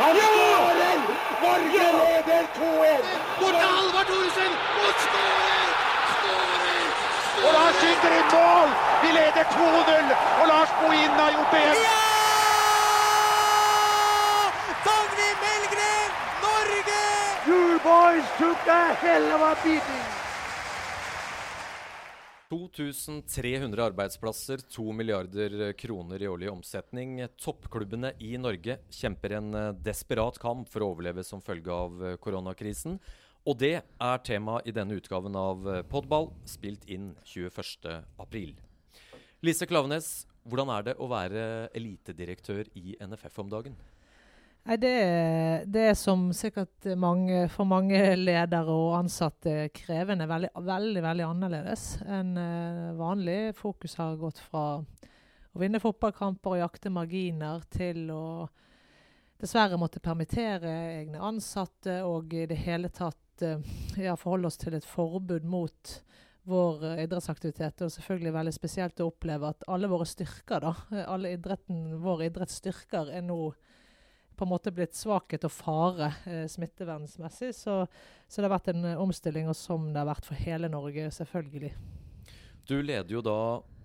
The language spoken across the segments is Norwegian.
Han skårer! Norge leder 2-1! Bort til Halvard Thoresen! Og skårer! Og Lars skyter i mål! Vi leder 2-0, og Lars Bohinen har gjort det igjen! Dagny Melgren! Norge! You boys took a hell of a beating! 2300 arbeidsplasser, 2 milliarder kroner i årlig omsetning. Toppklubbene i Norge kjemper en eh, desperat kamp for å overleve som følge av eh, koronakrisen. Og det er tema i denne utgaven av eh, Podball, spilt inn 21.4. Lise Klavenes, hvordan er det å være elitedirektør i NFF om dagen? Nei, det, det er som sikkert mange, for mange ledere og ansatte krevende. Veldig, veldig, veldig annerledes enn uh, vanlig. Fokus har gått fra å vinne fotballkamper og jakte marginer til å dessverre måtte permittere egne ansatte og i det hele tatt uh, ja, forholde oss til et forbud mot vår uh, idrettsaktivitet. Og selvfølgelig veldig spesielt å oppleve at alle våre styrker, da, alle idretten, våre idrettsstyrker er nå på en måte blitt svakhet og fare eh, smittevernmessig. Så, så, det har vært en eh, omstilling, og som det har vært for hele Norge, selvfølgelig. Du leder jo da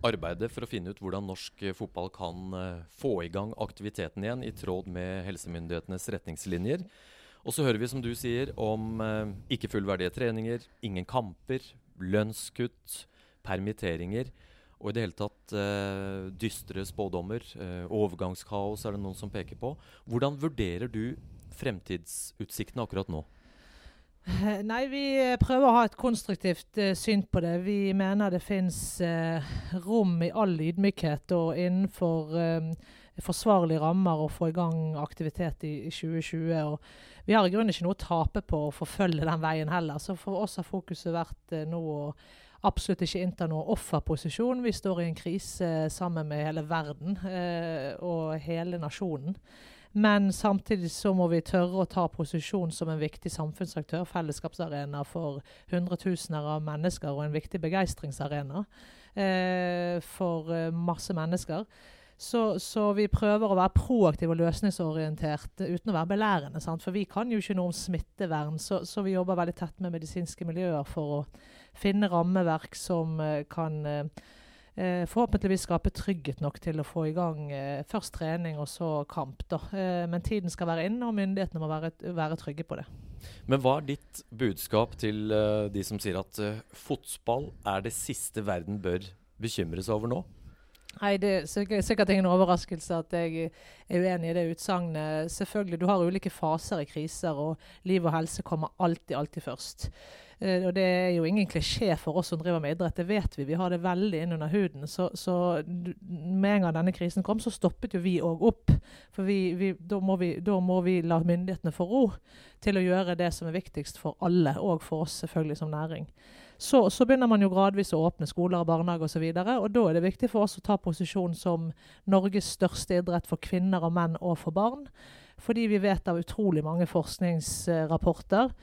arbeidet for å finne ut hvordan norsk eh, fotball kan eh, få i gang aktiviteten igjen, i tråd med helsemyndighetenes retningslinjer. Og så hører vi, som du sier, om ikke fullverdige treninger, ingen kamper, lønnskutt, permitteringer og i det hele tatt eh, dystre spådommer. Eh, overgangskaos er det noen som peker på. Hvordan vurderer du fremtidsutsiktene akkurat nå? Eh, nei, vi eh, prøver å ha et konstruktivt uh, syn på det. Vi mener det fins uh, rom i all ydmykhet og innenfor um, forsvarlige rammer å få i gang aktivitet i, i 2020. Og vi har i grunnen ikke noe å tape på å forfølge den veien heller. Så for oss har fokuset vært uh, nå å absolutt ikke innta noen offerposisjon. Vi står i en krise sammen med hele verden eh, og hele nasjonen. Men samtidig så må vi tørre å ta posisjon som en viktig samfunnsaktør, fellesskapsarena for hundretusener av mennesker og en viktig begeistringsarena eh, for eh, masse mennesker. Så, så, vi prøver å være proaktive og løsningsorientert uten å være belærende. Sant? For vi kan jo ikke noe om smittevern, så, så vi jobber veldig tett med medisinske miljøer for å finne rammeverk som eh, kan eh, eh, forhåpentligvis skape trygghet nok til å få i gang først trening og så kamp. Da. men tiden skal være inne, og myndighetene må være, være, trygge på det. Men hva er ditt budskap til de som sier at fotball er det siste verden bør bekymre seg over nå? Nei, Det er sikkert ingen overraskelse at jeg er uenig i det utsagnet. Selvfølgelig, Du har ulike faser i kriser, og liv og helse kommer alltid, alltid først. Uh, og det er jo ingen klisjé for oss som driver med idrett, det vet vi. Vi har det veldig inn under huden. Så, så med en gang denne krisen kom, så stoppet jo vi òg opp. For vi, vi, da, må vi, da, må vi, la myndighetene få ro til å gjøre det som er viktigst for alle, og for oss selvfølgelig som næring. Så, så begynner man jo gradvis å åpne skoler, og barnehager osv. Og, så og da er det viktig for oss å ta posisjon som Norges største idrett for kvinner og menn og for barn. Fordi vi vet av utrolig mange forskningsrapporter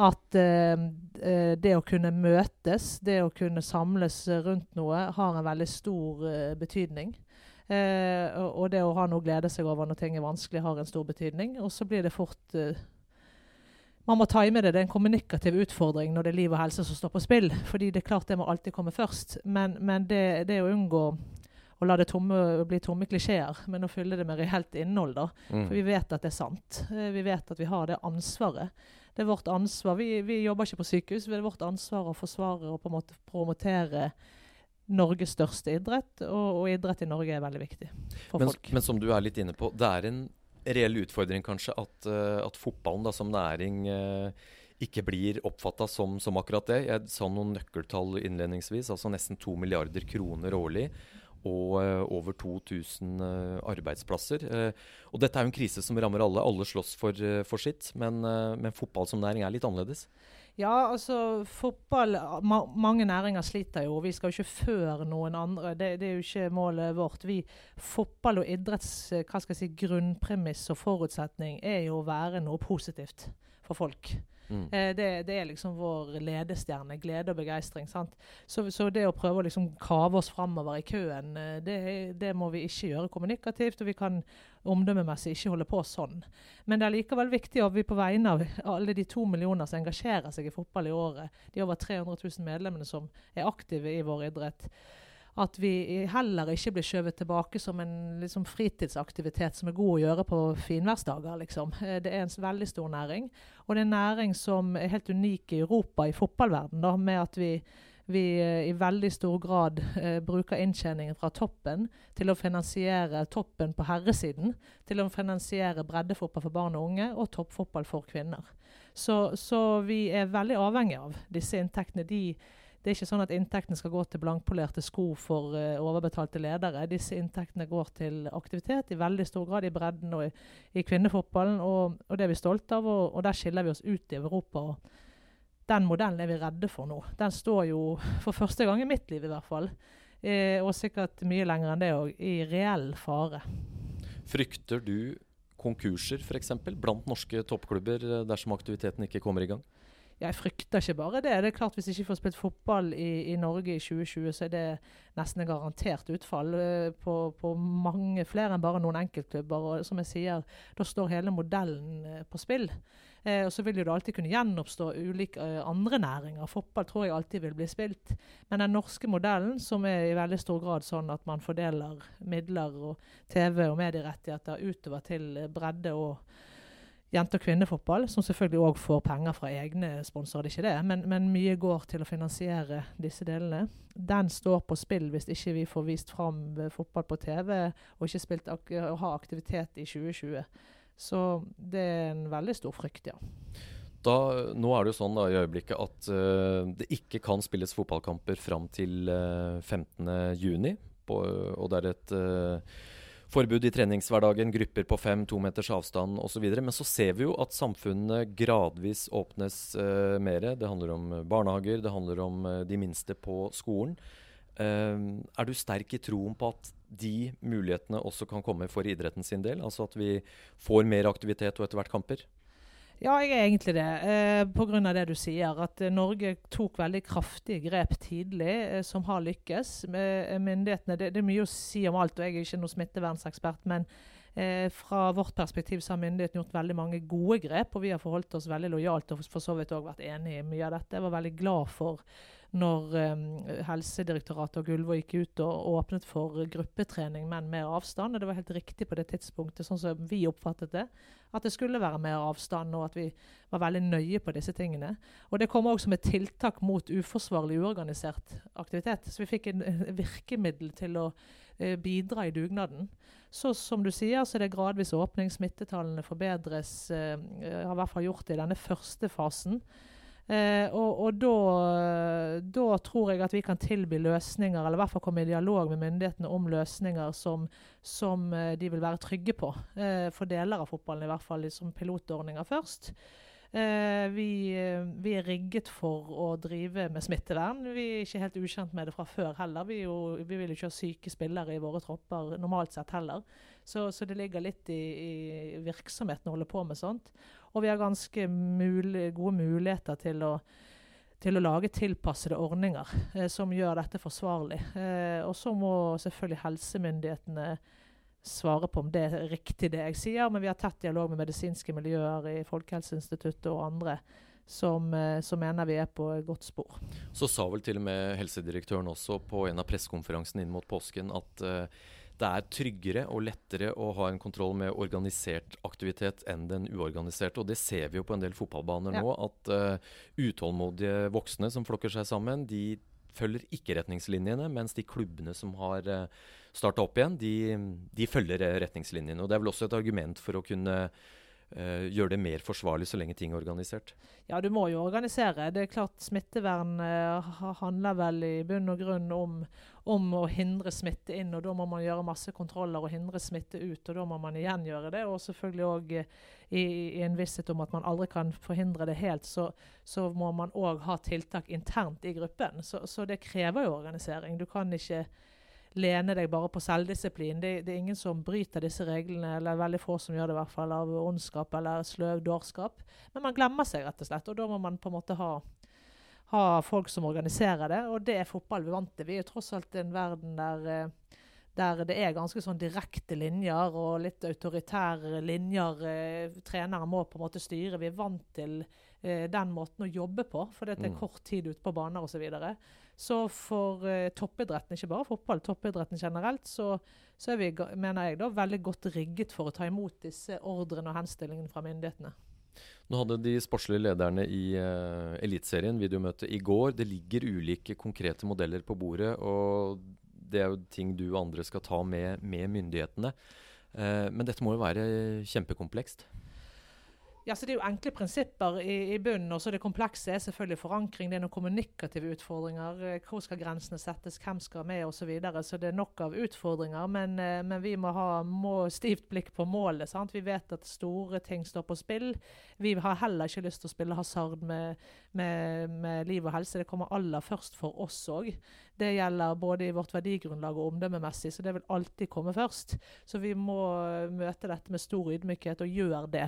at eh, eh, det å kunne møtes, det å kunne samles rundt noe, har en veldig stor eh, betydning. Eh, og, det å ha noe å glede seg over når ting er vanskelig, har en stor betydning. Og så blir det fort eh, Man må time det. Det er en kommunikativ utfordring når det er liv og helse som står på spill. fordi det er klart det må alltid komme først. Men, men det, det å unngå å la det tomme, bli tomme klisjeer, men å fylle det med reelt innhold. da. Mm. For vi vet at det er sant. Eh, vi vet at vi har det ansvaret det er vårt ansvar. Vi, vi, jobber ikke på sykehus. Det er vårt ansvar å forsvare og på en måte promotere Norges største idrett, og, og idrett i Norge er veldig viktig for men, folk. Men som du er litt inne på, det er en reell utfordring kanskje at, uh, at fotballen da, som næring uh, ikke blir oppfatta som, som, akkurat det. Jeg sa noen nøkkeltall innledningsvis, altså nesten to milliarder kroner årlig og uh, over 2000 uh, eh, arbeidsplasser. Og dette er jo en krise som rammer alle. Alle slåss for, for sitt. Men, men, fotball som næring er litt annerledes. Ja, altså fotball ma Mange næringer sliter jo. Vi skal jo ikke før noen andre. Det, det, er jo ikke målet vårt. Vi, fotball og idretts hva skal jeg si, grunnpremiss og forutsetning er jo å være noe positivt for folk. Mm. Eh, det, det, er liksom vår ledestjerne. Glede og begeistring. Så, så, det å prøve å liksom kave oss framover i køen, eh, det, det, må vi ikke gjøre kommunikativt. Og vi kan omdømmemessig ikke holde på sånn. Men det er likevel viktig at vi på vegne av alle de to millioner som engasjerer seg i fotball i året, de over 300 000 medlemmene som er aktive i vår idrett, at vi heller ikke blir skjøvet tilbake som en liksom, fritidsaktivitet som er god å gjøre på finværsdager. Liksom. Eh, det er en veldig stor næring. Og det er en næring som er helt unik i Europa, i fotballverdenen, med at vi, vi eh, i veldig stor grad eh, bruker inntjeningen fra toppen til å finansiere toppen på herresiden. Til å finansiere breddefotball for barn og unge og toppfotball for kvinner. Så, så vi er veldig avhengig av disse inntektene. de det er ikke sånn at inntektene skal gå til blankpolerte sko for uh, overbetalte ledere. Disse inntektene går til aktivitet i veldig stor grad i bredden og i, i kvinnefotballen. Og, og, det er vi stolte av, og, og, der skiller vi oss ut i Europa. og Den modellen er vi redde for nå. Den står jo for første gang i mitt liv i hvert fall, eh, og sikkert mye lenger enn det òg, i reell fare. Frykter du konkurser f.eks. blant norske toppklubber eh, dersom aktiviteten ikke kommer i gang? Jeg frykter ikke bare det. Det er klart Hvis jeg ikke får spilt fotball i, i Norge i 2020, så er det nesten en garantert utfall uh, på, på, mange flere enn bare noen enkeltklubber. Og som jeg sier, da står hele modellen uh, på spill. Eh, og så vil jo det alltid kunne gjenoppstå ulike andre næringer. Fotball tror jeg alltid vil bli spilt. Men den norske modellen, som er i veldig stor grad sånn at man fordeler midler og TV- og medierettigheter utover til bredde og jente- og kvinnefotball, som selvfølgelig òg får penger fra egne sponsorer, det er ikke det, men, men, mye går til å finansiere disse delene. Den står på spill hvis ikke vi får vist fram fotball på TV og ikke spilt ak og har aktivitet i 2020. Så det er en veldig stor frykt, ja. Da, nå er det jo sånn da, i øyeblikket at uh, det ikke kan spilles fotballkamper fram til uh, 15.6, og det er et uh, forbud i treningshverdagen, grupper på fem, to meters avstand osv. Men så ser vi jo at samfunnet gradvis åpnes uh, mer. Det handler om barnehager, det handler om uh, de minste på skolen. Uh, er du sterk i troen på at de mulighetene også kan komme for idretten sin del? Altså at vi får mer aktivitet og etter hvert kamper? Ja, jeg er egentlig det. Eh, Pga. det du sier. At eh, Norge tok veldig kraftige grep tidlig eh, som har lykkes. Eh, myndighetene, det, det, er mye å si om alt, og jeg er ikke noen smittevernsekspert. Men eh, fra vårt perspektiv så har myndighetene gjort veldig mange gode grep. Og vi har forholdt oss veldig lojalt og for så vidt òg vært enig i mye av dette. Jeg var veldig glad for når um, Helsedirektoratet og Gullvåg gikk ut og åpnet for gruppetrening, men med avstand. Og det var helt riktig på det tidspunktet, sånn som vi oppfattet det. At det skulle være mer avstand, og at vi var veldig nøye på disse tingene. Og det kom også et tiltak mot uforsvarlig uorganisert aktivitet. Så vi fikk en virkemiddel til å uh, bidra i dugnaden. Så som du sier, så er det gradvis åpning. Smittetallene forbedres. Uh, har i hvert fall gjort det i denne første fasen. Eh, og, og da, da, tror jeg at vi kan tilby løsninger, eller i hvert fall komme i dialog med myndighetene om løsninger som, som eh, de vil være trygge på. Eh, for deler av fotballen, i hvert fall som pilotordninger først. Eh, vi, vi, er rigget for å drive med smittevern. Vi er ikke helt ukjent med det fra før heller. Vi, jo, vi vil jo ikke ha syke spillere i våre tropper normalt sett heller. Så, så det ligger litt i, i virksomheten å holde på med sånt. Og vi har ganske mul gode muligheter til å, til å lage tilpassede ordninger eh, som gjør dette forsvarlig. Eh, og så må selvfølgelig helsemyndighetene svare på om det er riktig det jeg sier, men vi har tett dialog med medisinske miljøer i Folkehelseinstituttet og andre som, eh, som, mener vi er på godt spor. Så sa vel til og med helsedirektøren også på en av pressekonferansene inn mot påsken at uh, det er tryggere og lettere å ha en kontroll med organisert aktivitet enn den uorganiserte. Og det ser vi jo på en del fotballbaner ja. nå, at uh, utålmodige voksne som flokker seg sammen, de følger ikke retningslinjene, mens de klubbene som har eh, starta opp igjen, de, de, følger retningslinjene. Og Det er vel også et argument for å kunne uh, gjøre det mer forsvarlig så lenge ting er organisert? Ja, du må jo organisere. Det er klart Smittevern uh, handler vel i bunn og grunn om, om, å hindre smitte inn. og Da må man gjøre masse kontroller og hindre smitte ut. og Da må man igjen gjøre det. Og selvfølgelig òg uh, i, i, en visshet om at man aldri kan forhindre det helt, så, så må man òg ha tiltak internt i gruppen. Så, så det krever jo organisering. Du kan ikke lene deg bare på selvdisiplin. Det, det, er ingen som bryter disse reglene, eller veldig få som gjør det, i hvert fall av ondskap eller sløv dårskap. Men man glemmer seg, rett og slett. Og da må man på en måte ha, ha folk som organiserer det, og det er fotball vi vant til. Vi er jo tross alt en verden der eh, der det er ganske sånn direkte linjer og litt autoritære linjer. Eh, trenere må på en måte styre. Vi er vant til eh, den måten å jobbe på, for det er mm. kort tid ute på baner osv. Så, for eh, toppidretten, ikke bare fotball, toppidretten generelt, så, så er vi mener jeg da, veldig godt rigget for å ta imot disse ordrene og henstillingene fra myndighetene. Nå hadde de sportslige lederne i uh, Eliteserien videomøte i går. Det ligger ulike konkrete modeller på bordet. og det er jo ting du og andre skal ta med, med myndighetene. Eh, men dette må jo være kjempekomplekst? Ja, så Det er jo enkle prinsipper i, i bunnen. og så Det komplekse er selvfølgelig forankring. Det er noen kommunikative utfordringer. Eh, hvor skal grensene settes, hvem skal med osv. Så, videre. så det er nok av utfordringer. Men, eh, men vi må ha må stivt blikk på målet. sant? Vi vet at store ting står på spill. Vi har heller ikke lyst til å spille hasard med, med, med liv og helse. Det kommer aller først for oss òg. Det gjelder både i vårt verdigrunnlag og omdømmemessig, så det vil alltid komme først. Så vi må møte dette med stor ydmykhet og gjøre det.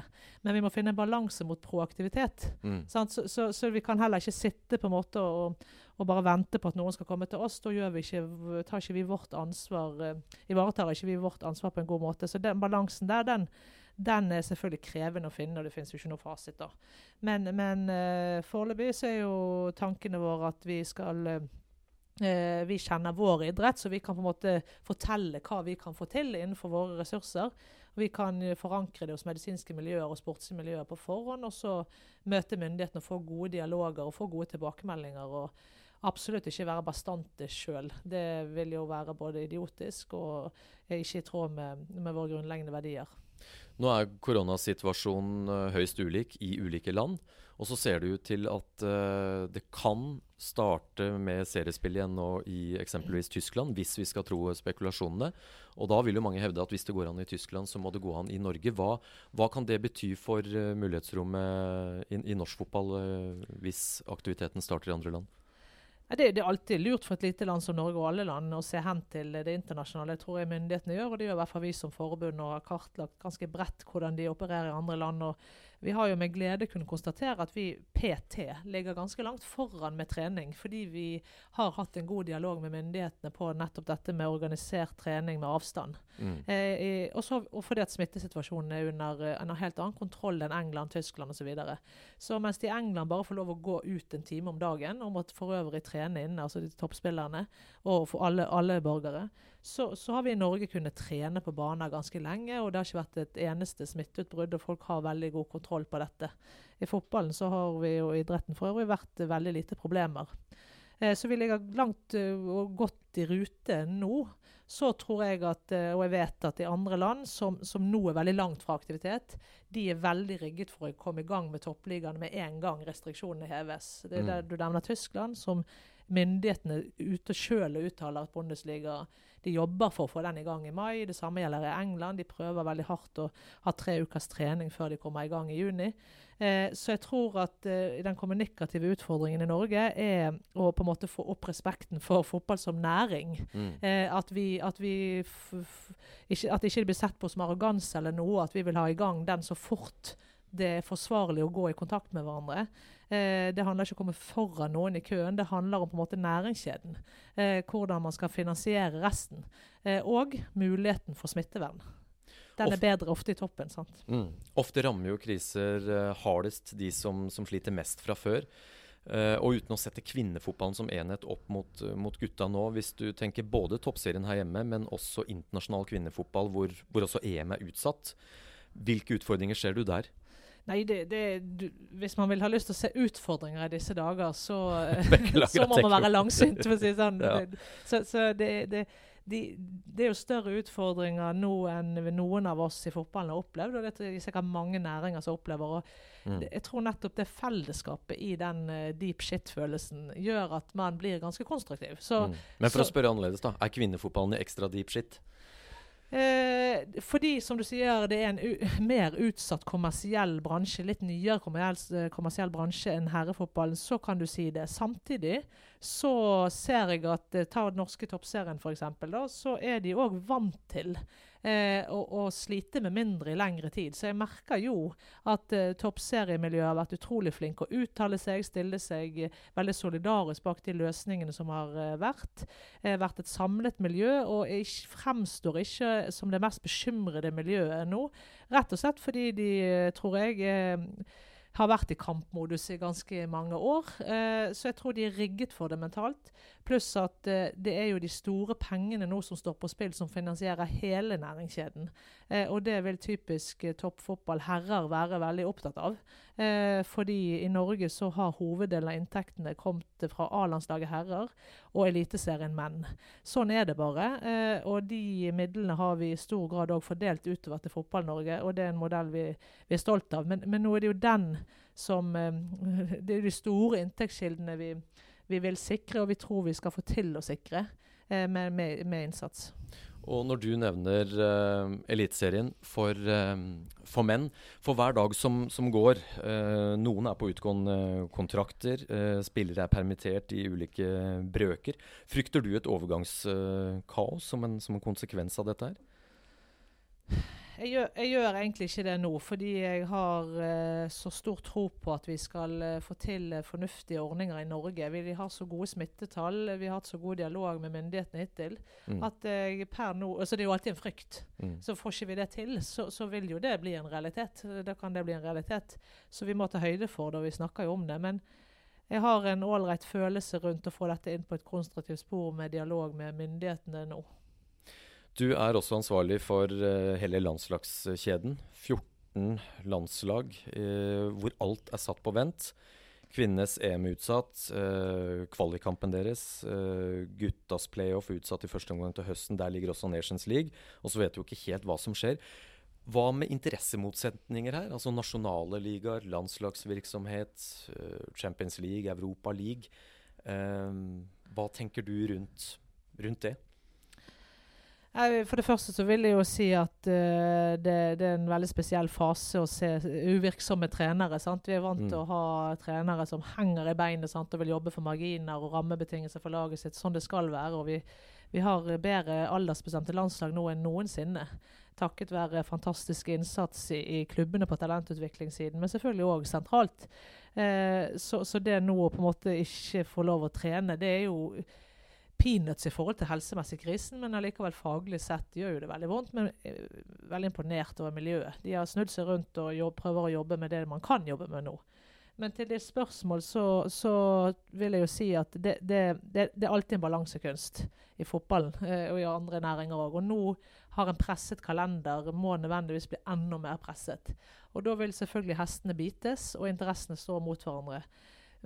Men vi må finne en balanse mot proaktivitet. Mm. Så, så, så, vi kan heller ikke sitte på en måte og, og, bare vente på at noen skal komme til oss. Da gjør vi ikke, tar ikke vi vårt ansvar, uh, ivaretar ikke vi vårt ansvar på en god måte. Så den balansen der, den, den er selvfølgelig krevende å finne, og det finnes jo ikke noe fasit. da. Men, men uh, foreløpig så er jo tankene våre at vi skal uh, Eh, vi kjenner vår idrett, så vi kan på en måte fortelle hva vi kan få til innenfor våre ressurser. Vi kan eh, forankre det hos medisinske miljøer og sportslige miljøer på forhånd. Og så møte myndighetene og få gode dialoger og få gode tilbakemeldinger. og absolutt ikke være bastante sjøl. Det vil jo være både idiotisk og ikke i tråd med, med våre grunnleggende verdier. Nå er koronasituasjonen uh, høyst ulik i ulike land. Og så ser det ut til at uh, det kan starte med seriespill igjen nå i eksempelvis Tyskland, hvis vi skal tro spekulasjonene. Og da vil jo mange hevde at hvis det går an i Tyskland, så må det gå an i Norge. Hva, hva kan det bety for uh, mulighetsrommet i, i norsk fotball hvis aktiviteten starter i andre land? Det, det, er alltid lurt for et lite land som Norge og alle land å se hen til det internasjonale. Det tror jeg myndighetene gjør, og det gjør i hvert fall vi som forbund og har kartlagt ganske bredt hvordan de opererer i andre land. og vi har jo med glede kunnet konstatere at vi PT ligger ganske langt foran med trening, fordi vi har hatt en god dialog med myndighetene på nettopp dette med organisert trening med avstand. Mm. Eh, også, og fordi at smittesituasjonen er under en helt annen kontroll enn England, Tyskland osv. Så, videre. så mens de i England bare får lov å gå ut en time om dagen, og måtte for øvrig trene inne, altså de toppspillerne, og for alle, alle borgere, så, så, har vi i Norge kunnet trene på baner ganske lenge, og det har ikke vært et eneste smitteutbrudd, og folk har veldig god kontroll på dette. I fotballen så har vi jo idretten for øvrig vært veldig lite problemer. Eh, så vi ligger langt uh, og godt i rute nå. Så tror jeg at, uh, og jeg vet at i andre land som, som, nå er veldig langt fra aktivitet, de er veldig rigget for å komme i gang med toppligaene med en gang restriksjonene heves. Det er det der du nevner Tyskland, som myndighetene ute sjøl uttaler at Bundesliga de jobber for å få den i gang i mai. Det samme gjelder i England. De prøver veldig hardt å ha tre ukers trening før de kommer i gang i juni. Eh, så jeg tror at eh, den kommunikative utfordringen i Norge er å på en måte få opp respekten for fotball som næring. Mm. Eh, at vi, at vi ikke, at det ikke blir sett på som arroganse eller noe. At vi vil ha i gang den så fort det er forsvarlig å gå i kontakt med hverandre. Eh, det handler ikke om å komme foran noen i køen, det handler om på en måte næringskjeden. Eh, hvordan man skal finansiere resten. Eh, og muligheten for smittevern. Den er bedre ofte i toppen. sant? Mm. Ofte rammer jo kriser uh, hardest de som, som, sliter mest fra før. Uh, og uten å sette kvinnefotballen som enhet opp mot, mot, gutta nå, hvis du tenker både toppserien her hjemme, men også internasjonal kvinnefotball, hvor, hvor også EM er utsatt, hvilke utfordringer ser du der? Nei, det, det, du, hvis man vil ha lyst til å se utfordringer i disse dager, så, så må man være langsynt, for å si sånn. ja. Så, så det, det, de, det, er jo større utfordringer nå enn noen av oss i fotballen har opplevd. Og det er sikkert mange næringer som opplever. og mm. Jeg tror nettopp det fellesskapet i den uh, deep shit-følelsen gjør at man blir ganske konstruktiv. Så, mm. Men for å spørre annerledes, da. Er kvinnefotballen i ekstra deep shit? Eh, fordi, som du sier, det er en mer utsatt kommersiell bransje, litt nyere kommersiell, eh, kommersiell bransje enn herrefotballen, så kan du si det. Samtidig så ser jeg at eh, Ta den norske toppserien, f.eks. Så er de òg vant til eh, å, å, slite med mindre i lengre tid. Så jeg merker jo at eh, toppseriemiljøet har vært utrolig flinke å uttale seg, stille seg eh, veldig solidarisk bak de løsningene som har eh, vært. Eh, vært et samlet miljø, og ikke, fremstår ikke som det mest bekymrede miljøet nå. Rett og slett fordi de, eh, tror jeg, har vært i kampmodus i ganske mange år. Eh, så jeg tror de er rigget for det mentalt. Pluss at eh, det er jo de store pengene nå som står på spill, som finansierer hele næringskjeden. Eh, og det vil typisk eh, toppfotball herrer være veldig opptatt av. Eh, fordi i Norge så har hoveddelen av inntektene kommet fra A-landslaget herrer og Eliteserien menn. Sånn er det bare. Eh, og de midlene har vi i stor grad òg fordelt utover til Fotball-Norge, og det er en modell vi, vi er stolt av. Men, men, nå er det jo den som Det er de store inntektskildene vi vi vil sikre, og vi tror vi skal få til å sikre eh, med, med, med, innsats. Og når du nevner uh, Eliteserien for, uh, for, menn For hver dag som, som går uh, Noen er på utgående kontrakter. Spillere er permittert i ulike brøker. Frykter du et overgangskaos som som en konsekvens av dette her? Jeg gjør, jeg gjør, egentlig ikke det nå, fordi jeg har uh, så stor tro på at vi skal uh, få til uh, fornuftige ordninger i Norge. Vi, har så gode smittetall, vi har hatt så god dialog med myndighetene hittil. Mm. at jeg per nå, altså Det er jo alltid en frykt. Mm. Så får ikke vi det til, så, så, vil jo det bli en realitet. Da kan det bli en realitet. Så vi må ta høyde for det, og vi snakker jo om det. men jeg har en ålreit følelse rundt å få dette inn på et konstruktivt spor med dialog med myndighetene nå. Du er også ansvarlig for uh, hele landslagskjeden. 14 landslag uh, hvor alt er satt på vent. Kvinnenes EM utsatt. Uh, kvalikkampen deres. Guttas playoff utsatt i første omgang til høsten. Der ligger også Nations League. Og så vet du ikke helt hva som skjer. Hva med interessemotsetninger her? Altså nasjonale ligaer, landslagsvirksomhet, Champions League, Europa League. hva tenker du rundt, rundt det? For det første så vil jeg jo si at uh, det, det, er en veldig spesiell fase å se uvirksomme trenere. Sant? Vi er vant mm. til å ha trenere som henger i beinet sant? og vil jobbe for marginer og rammebetingelser for laget sitt, sånn det skal være. Og vi, vi har bedre aldersbestemte landslag nå enn noensinne. Takket være fantastisk innsats i, i klubbene på talentutviklingssiden, men selvfølgelig òg sentralt. Uh, så, så det nå å på en måte ikke få lov å trene, det er jo peanuts i forhold til helsemessig krisen, men allikevel faglig sett gjør jo det veldig vondt. Men eh, veldig imponert over miljøet. De har snudd seg rundt og jobb, prøver å jobbe med det man kan jobbe med nå. Men til ditt spørsmål så, så, vil jeg jo si at det, det, det, det er alltid en balansekunst i fotballen eh, og i andre næringer òg. Og nå har en presset kalender må nødvendigvis bli enda mer presset. Og da vil selvfølgelig hestene bites, og interessene står mot hverandre.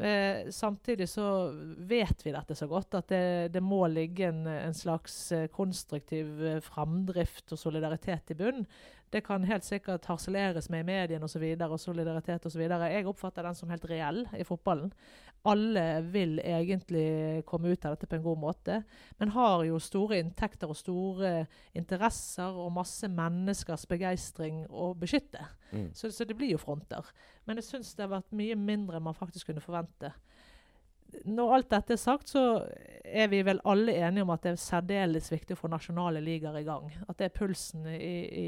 Eh, samtidig så vet vi dette så godt, at det, det må ligge en, en, slags eh, konstruktiv eh, framdrift og solidaritet i bunn. Det kan helt sikkert harseleres med i mediene osv. Og, og solidaritet osv. Jeg oppfatter den som helt reell i fotballen. Alle vil egentlig komme ut av dette på en god måte, men har jo store inntekter og store interesser og masse menneskers begeistring å beskytte. Mm. Så, så, det blir jo fronter. Men jeg syns det har vært mye mindre enn man faktisk kunne forvente når alt dette er sagt, så er vi vel alle enige om at det er særdeles viktig å få nasjonale ligaer i gang. At det er pulsen i, i,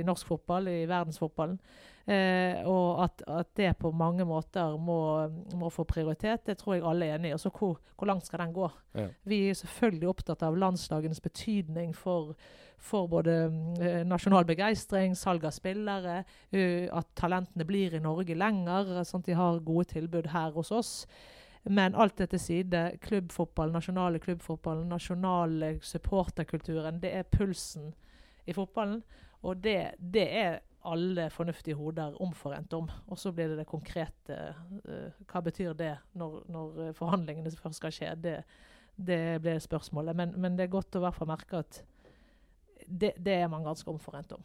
i, norsk fotball, i verdensfotballen. Eh, og at, at, det på mange måter må, må, få prioritet, det tror jeg alle er enig i. Og så hvor, hvor, langt skal den gå? Ja. Vi er selvfølgelig opptatt av landslagenes betydning for, for både eh, nasjonal begeistring, salg av spillere, uh, at talentene blir i Norge lenger, sånn at de har gode tilbud her hos oss. Men alt det til side. Klubbfotball, nasjonale klubbfotballen, nasjonale supporterkulturen. Det er pulsen i fotballen. Og det, det er alle fornuftige hoder omforent om. Og så blir det det konkrete. Uh, hva betyr det når, når, forhandlingene først skal skje? Det, det blir spørsmålet. Men, men, det er godt å i hvert fall merke at det, det er man ganske omforent om.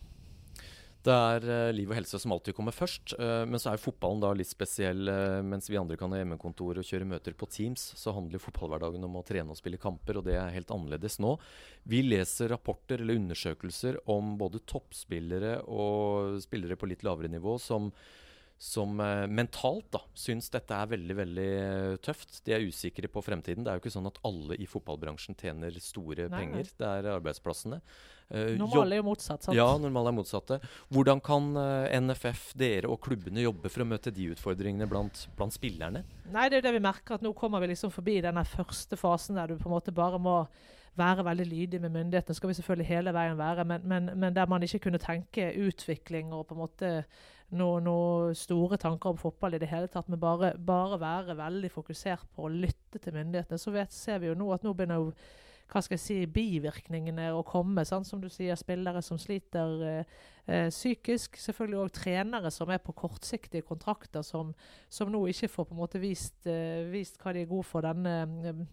Det er uh, liv og helse som alltid kommer først. Uh, men så er fotballen da litt spesiell. Uh, mens vi andre kan ha hjemmekontor og kjøre møter på Teams, så handler fotballhverdagen om å trene og spille kamper, og det er helt annerledes nå. Vi leser rapporter eller undersøkelser om både toppspillere og spillere på litt lavere nivå som som eh, mentalt da, syns dette er veldig veldig eh, tøft. De er usikre på fremtiden. Det er jo ikke sånn at alle i fotballbransjen tjener store nei, penger. Det er arbeidsplassene. Uh, normale er jo motsatt, sant? Ja, normale er motsatte. Hvordan kan NFF, dere og klubbene jobbe for å møte de utfordringene blant, blant, spillerne? Nei, det er jo det vi merker, at nå kommer vi liksom forbi denne første fasen der du på en måte bare må være veldig lydig med myndighetene. skal vi selvfølgelig hele veien være, men, men, men der man ikke kunne tenke utvikling og på en måte noen noe store tanker om fotball i det hele tatt, men bare, bare, være veldig fokusert på å lytte til myndighetene. Så vet, ser vi jo nå at nå begynner jo hva skal jeg si, bivirkningene å komme. Sant? Som du sier, spillere som sliter eh, eh psykisk. Selvfølgelig òg trenere som er på kortsiktige kontrakter, som, som, nå ikke får på en måte vist, eh, vist hva de er gode for denne,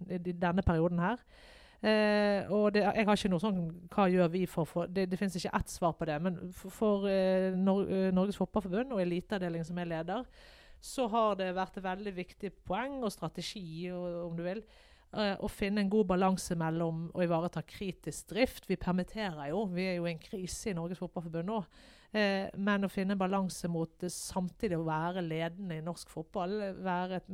eh, denne perioden her. Eh, og det, jeg har ikke noe sånn Hva gjør vi for, for Det, det finnes ikke ett svar på det. Men for, for eh, Nor eh, Norges Fotballforbund og eliteavdelingen som er leder, så har det vært et veldig viktig poeng og strategi, om du vil, eh, å finne en god balanse mellom å ivareta kritisk drift. Vi permitterer jo, vi er jo i en krise i Norges Fotballforbund nå. Eh, men å finne balanse mot samtidig å være ledende i norsk fotball. Være et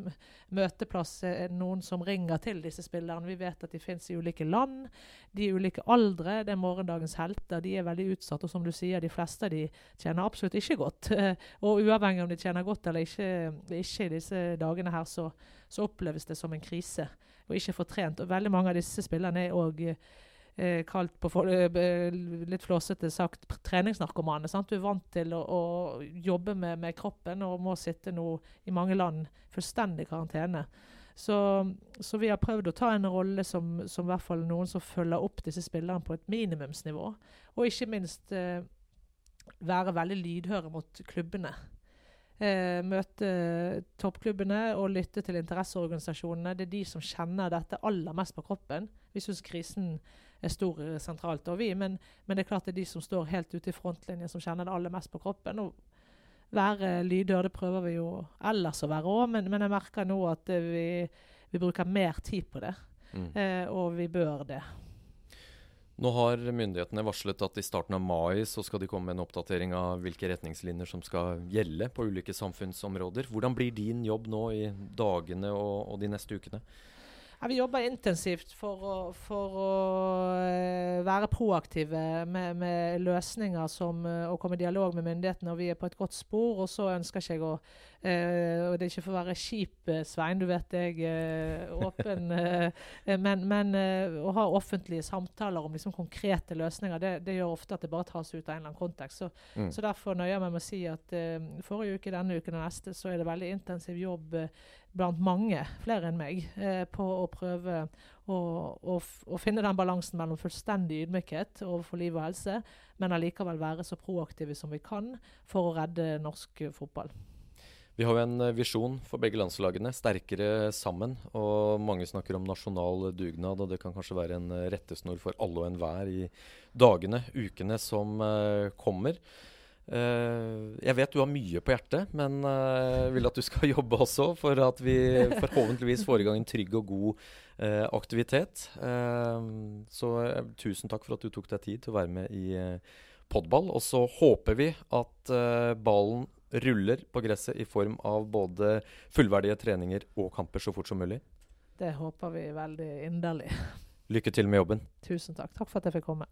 møteplass, eh, noen som ringer til disse spillerne. Vi vet at de finnes i ulike land, de er ulike aldre. Det er morgendagens helter. De er veldig utsatt. Og som du sier, de fleste av de tjener absolutt ikke godt. og uavhengig om de tjener godt eller ikke, ikke i disse dagene her, så, så oppleves det som en krise. Og ikke få trent. Og veldig mange av disse spillerne er òg eh, kalt på eh, litt flåsete sagt treningsnarkomane. Sant? Du er vant til å, å jobbe med, med, kroppen og må sitte nå i mange land fullstendig karantene. Så, så, vi har prøvd å ta en rolle som, som hvert fall noen som følger opp disse spillerne på et minimumsnivå. Og ikke minst eh, være veldig lydhøre mot klubbene. Eh, møte toppklubbene og lytte til interesseorganisasjonene. Det er de som kjenner dette aller mest på kroppen. Vi syns krisen er stor eh, sentralt. Vi, men, men, det er klart det er de som står helt ute i frontlinjen, som kjenner det aller mest på kroppen. og være lydhør, det prøver vi jo ellers å være òg, men, men, jeg merker nå at eh, vi, vi bruker mer tid på det. Mm. Eh, og vi bør det. Nå har myndighetene varslet at i starten av mai så skal de komme med en oppdatering av hvilke retningslinjer som skal gjelde på ulike samfunnsområder. Hvordan blir din jobb nå i dagene og, og de neste ukene? Ja, vi jobber intensivt for å, for å uh, være proaktive med, med løsninger som, og komme i dialog med myndighetene. og Vi er på et godt spor. og Så ønsker ikke jeg å Uh, og det er ikke for å være kjip, Svein, du vet jeg er uh, åpen. Uh, men, men å ha offentlige samtaler om liksom, konkrete løsninger, det, det, gjør ofte at det bare tas ut av en eller annen kontekst. Så, mm. så derfor nøyer jeg meg med å si at forrige uke, denne uken og neste, så er det veldig intensiv jobb blant mange, flere enn meg, på å prøve å, å, å, finne den balansen mellom fullstendig ydmykhet overfor liv og helse, men allikevel være så proaktive som vi kan for å redde norsk fotball. Vi har jo en eh, visjon for begge landslagene, sterkere sammen. Og mange snakker om nasjonal dugnad, og det kan kanskje være en eh, rettesnor for alle og enhver i dagene, ukene som uh, kommer. Uh, jeg vet du har mye på hjertet, men jeg vil at du skal jobbe også for at vi forhåpentligvis får i gang en trygg og god aktivitet. så tusen takk for at du tok deg tid til å være med i podball. Og så håper vi at ballen ruller på gresset i form av både fullverdige treninger og kamper så fort som mulig? Det håper vi veldig inderlig. Lykke til med jobben. Tusen takk. Takk for at jeg fikk komme.